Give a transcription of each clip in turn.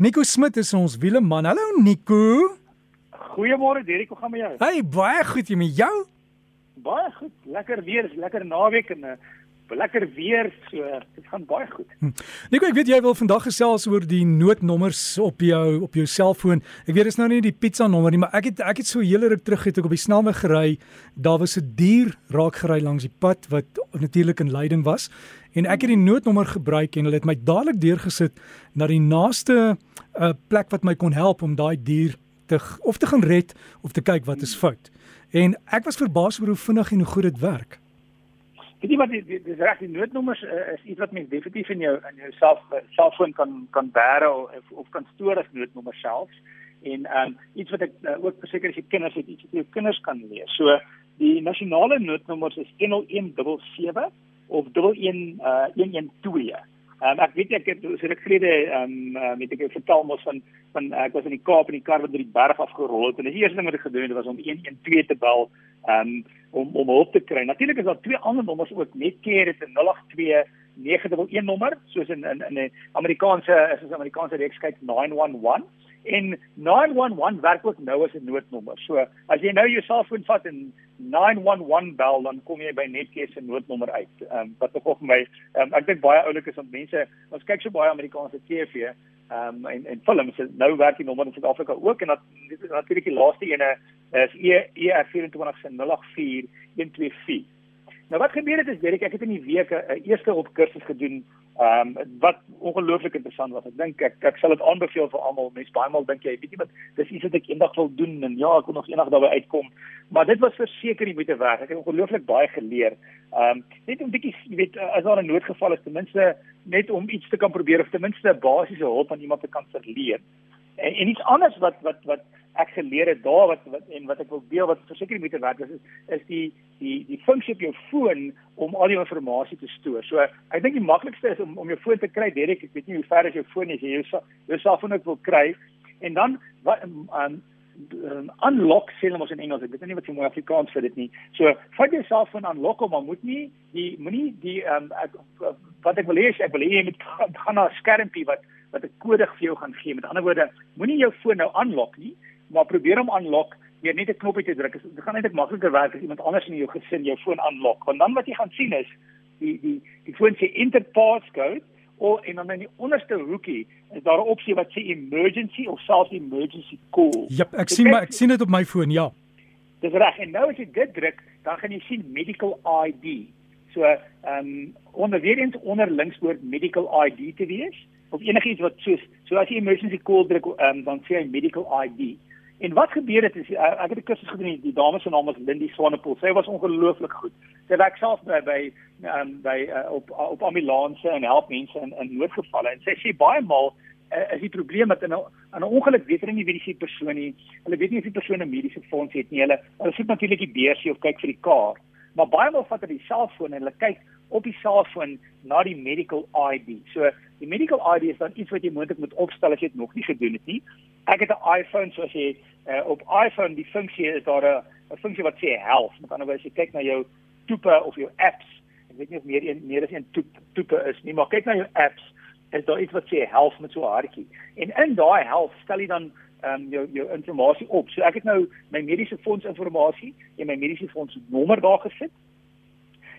Nico Smit is ons wieleman. Hallo Nico. Goeiemôre Derek, hoe gaan met jou? Hey, baie goed jy met jou? Baie goed. Lekker weer, lekker naweek en 'n uh, eh, lekker weer, so dit gaan baie goed. Hm. Nico, ek weet jy wil vandag gesels oor die noodnommers op jou op jou selfoon. Ek weet dit is nou nie die pizza nommer nie, maar ek het ek het so hele ruk terug het ek op die snelweg gery. Daar was 'n dier raak gery langs die pad wat natuurlik in lyding was en ek het die noodnommer gebruik en hulle het my dadelik deurgesit na die naaste uh, plek wat my kon help om daai dier te of te gaan red of te kyk wat is fout. En ek was verbaas oor hoe vinnig en hoe goed dit werk. Jy wat dis reg die noodnommers uh, is iets wat mens definitief in jou in jou self selfoon kan kan bære of of kan stoor as noodnommer selfs en um iets wat ek uh, ook verseker as jy kinders het iets wat jou kinders kan lees. So die nasionale noodnommers is 10177 of 11 uh 112. Um, ek weet ek het so ruk gelede ehm um, uh, met ek vertel mos van van uh, ek was in die Kaap in die kar wat deur die berg afgerol het en die eerste ding wat ek gedoen het was om 112 te bel um, om om hulp te kry. Natuurlik is daar twee ander nommers ook dit 'n 082 911 nommer soos in in in 'n Amerikaanse is 'n Amerikaanse reeks kyk 911 en 911 werk ook nou as 'n noodnommer. So as jy nou jou selfoon vat en 911 bel dan kom jy by Netcare se noodnommer uit. Ehm um, wat ook vir my um, ek dink baie oulik is om mense ons kyk so baie Amerikaanse TV ehm um, en en films nou werk die nommer in Suid-Afrika ook en dat natuurlik die laaste ene is ER24 se 084 124. Nou wat gebeur het is Derek, ek het in die week 'n eerste op kursus gedoen Ehm um, wat ongelooflik interessant was. Ek dink ek ek sal dit aanbeveel vir almal. Mense baie maal dink jy, weet jy wat, dis iets wat ek eendag wil doen en ja, ek wil nog eendag daarby uitkom. Maar dit was verseker nie moeite werd. Ek het ongelooflik baie geleer. Ehm um, net 'n bietjie, jy weet, as daar 'n noodgeval is, ten minste net om iets te kan probeer of ten minste 'n basiese hulp aan iemand te kan verleen. En, en iets anders wat wat wat ek geleer het daar wat, wat en wat ek wil deel wat verseker moet werk is is die die die funksie op jou foon om al die inligting te stoor. So ek dink die maklikste is om om jou foon te kry direk. Ek weet nie hoe ver as jou foon is jy jou jou selfoon ook wil kry en dan wat um, um, unlock sê ons in Engels. Ek weet nie wat jy mooi Afrikaans vir dit nie. So vat jou selfoon unlock hom, maar moet nie die moenie die um, ek, wat ek wil hê ek wil hê jy moet gaan na 'n skermpie wat wat 'n kode vir jou gaan gee. Met ander woorde, moenie jou foon nou unlock nie maar probeer hom aanlok deur net 'n knoppie te druk. Dit gaan eintlik makliker werk as iemand anders in jou gesin jou foon aanlok. Want dan wat jy gaan sien is die die die foon sê enter passcode of en dan in die onderste hoekie is daar 'n opsie wat sê emergency of self emergency call. Ja, ek sien maar ek sien dit op my foon, ja. Dis reg. En nou as jy dit druk, dan gaan jy sien medical ID. So, ehm um, onder weer eens onder links word medical ID te wees of enigiets wat soos so as jy emergency call druk, um, dan sê hy medical ID. En wat gebeur het is eh, ek het 'n kursus gedoen die dame se naam was Lindy Swanepoel. Sy was ongelooflik goed. Sy werk self by by um, by uh, op op ambulanse en help mense in in noodgevalle en sy sê baie maal uh, is die probleem met 'n 'n ongeluk weet hulle nie wie die persoon is. Hulle weet nie of die persoon 'n mediese fonds het nie. Hulle hulle soek natuurlik die beursie of kyk vir die kaart. Maar baie maal vat hulle die selfoon en hulle kyk op die selfoon na die medical ID. So die medical ID is dan iets wat jy moontlik moet opstel as jy dit nog nie gedoen het nie. Ek het 'n iPhone soos jy uh, op iPhone die funksie is daar 'n 'n funksie wat sê health. Met ander woorde as jy kyk na jou toepe of jou apps, ek weet nie of meer een meer as een toep, toepe is nie, maar kyk na jou apps, is daar iets wat sê health met so 'n hartjie. En in daai health stel jy dan ehm um, jou jou inligting op. So ek het nou my mediese fonds inligting en my mediese fonds nommer daar gesit.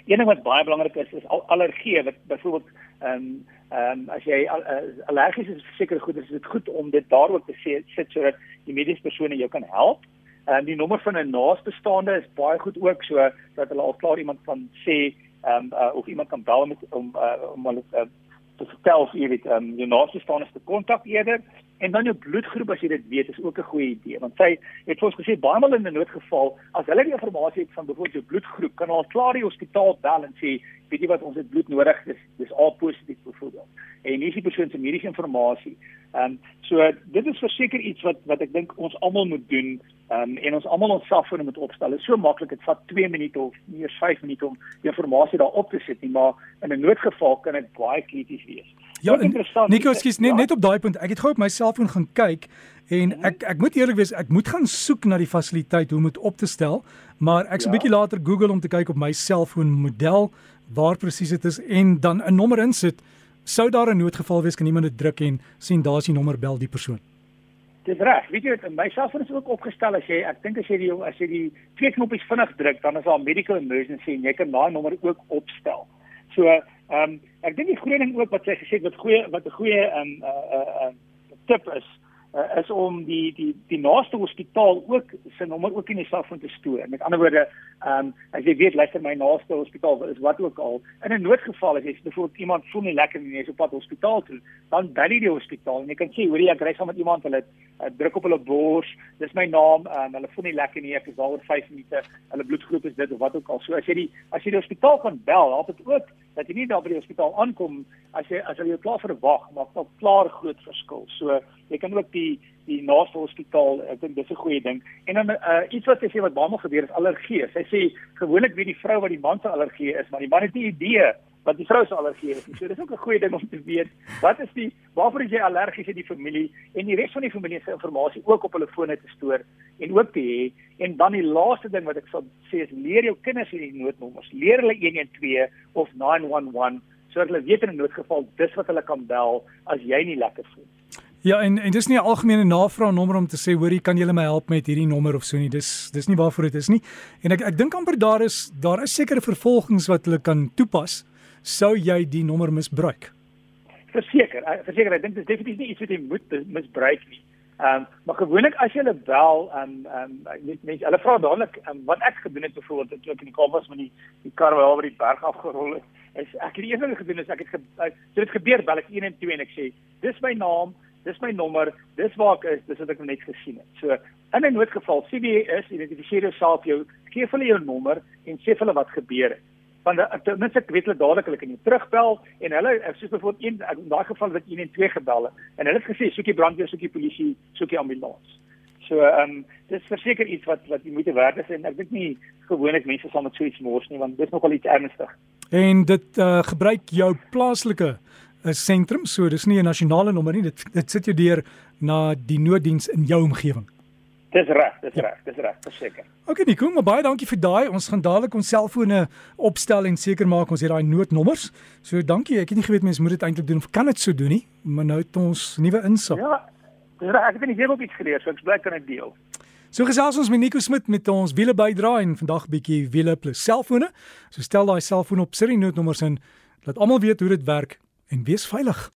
Een ding wat baie belangrik is is allergie wat byvoorbeeld ehm um, ehm um, as jy uh, allergies is seker goed is dit goed om dit daar ook te sê sit sodat die mediese persone jou kan help. En um, die nommer van 'n naastebestaande is baie goed ook so dat hulle al klaar iemand van sê ehm um, uh, of iemand kan bel met om uh, om hulle uh, te vertel of jy weet ehm um, jou naastebestaande te kontak eerder en dan jou bloedgroep as jy dit weet is ook 'n goeie idee want sy het vir ons gesê baie maal in 'n noodgeval as hulle die inligting het van byvoorbeeld jou bloedgroep kan hulle klaar die hospitaal bel en sê weet jy wat ons het bloed nodig dis dis A positief byvoorbeeld. En hier is die persoon se mediese inligting ehm um, so dit is verseker iets wat wat ek dink ons almal moet doen ehm um, en ons almal ons selfone moet opstel. Dit is so maklik dit vat 2 minute of nie eens 5 minute om die inligting daar op te sit nie maar in 'n noodgeval kan dit baie krities wees Ja, Nico, ekskuus, net, ja. net op daai punt. Ek het gou op my selfoon gaan kyk en mhm. ek ek moet eerlik wees, ek moet gaan soek na die fasiliteit hoe om dit op te stel, maar ek's 'n ja. bietjie later Google om te kyk op my selfoon model waar presies dit is en dan 'n nommer insit Sou daar 'n noodgeval wees kan iemand dit druk en sien daar's die nommer bel die persoon. Dis reg. Weet jy, my selfoon is ook opgestel as jy ek dink as jy die as jy die twee knoppies vinnig druk, dan is daar 'n medical emergency en jy kan daai nommer ook opstel. So, ehm um, ek dink die goeie ding ook wat sy gesê het wat goeie wat 'n goeie ehm um, uh, uh, tip is uh, is om die die die naaste hospitaal ook sy nommer ook in die selfoon te stoor. Met ander woorde, ehm um, as jy weet luister my naaste hospitaal is wat ook al in 'n noodgeval as jy byvoorbeeld iemand voel nie lekker nie, jy is op pad hospitaal toe, dan bel jy die hospitaal en jy kan sê hoor jy ek ry saam met iemand hulle uh, druk op hulle bors, dis my naam, ehm um, hulle voel nie lekker nie, ek is daar oor 5 minute, hulle bloedgroep is dit of wat ook al. So as jy die as jy die hospitaal kan bel, help dit ook dat jy nie daar by die hospitaal aankom as jy as hulle jou klaar verwag, maak dit klaar groot verskil. So jy kan ook die die naaste hospitaal, ek dink dis 'n goeie ding. En dan uh, iets wat sy sê wat baie maal gebeur is allergie. Sy sê gewoonlik weet die vrou wat die man se allergie is, maar die man het nie idee wat die vrou se allergie is nie. So dis ook 'n goeie ding om te weet. Wat is die waarvoor is jy allergies in die familie en die res van die familie se inligting ook op hulle fone te stoor en ook te hê. En dan die laaste ding wat ek sal sê is leer jou kinders hierdie noodnommers. Leer hulle 112 of 911 sodat hulle weet in 'n noodgeval dis wat hulle kan bel as jy nie lekker voel. Ja, en en dis nie 'n algemene navraag nommer om te sê hoorie kan jy my help met hierdie nommer of so nie. Dis dis nie waarvoor dit is nie. En ek ek dink amper daar is daar is sekere vervolgings wat hulle kan toepas sou jy die nommer misbruik. Verseker, verseker, ek dink dis definitief nie iets wat jy moet misbruik nie. Ehm um, maar gewoonlik as jy hulle bel, ehm um, ehm um, mense, hulle vra dadelik um, wat ek gedoen het byvoorbeeld toe ek in die Kaap was met die die kar waar oor die berg afgerol het. Is ek het die eerste ding gedoen is ek het ge, so dit gebeur bel ek 1 en 2 en ek sê dis my naam dis my nommer, dis waar ek is, dis wat ek net gesien het. So in 'n noodgeval, CBS identifiseer jouself jou, gee hulle jou nommer en sê hulle wat gebeur het. Want ten minste ek weet hulle dadelik hulle kan jou terugbel en hulle soos byvoorbeeld een in daai geval wat 112 gebel het en hulle het gesê soekie brandweer, soekie polisie, soekie ambulans. So ehm um, dis verseker iets wat wat jy moet werd is en ek dink nie gewoonlik mense sal met so iets mors nie want dit is nogal iets ernstig. En dit uh, gebruik jou plaaslike 'n sentrum, so dis nie 'n nasionale nommer nie. Dit dit sit jou deur na die nooddiens in jou omgewing. Dis reg, dis reg, dis reg, verseker. Okay, Nico, maar baie dankie vir daai. Ons gaan dadelik ons selfone opstel en seker maak ons het daai noodnommers. So dankie. Ek het nie geweet mense moet dit eintlik doen of kan dit so doen nie, maar nou het ons nuwe insig. Ja. Dis reg, ek het nie heeltemal iets geleer, so ek bly kan dit deel. So gesels ons met Nico Smit met ons wiele bydra en vandag bietjie wiele plus selfone. So stel daai selfoon op, sit die noodnommers in, laat almal weet hoe dit werk en wees veilig.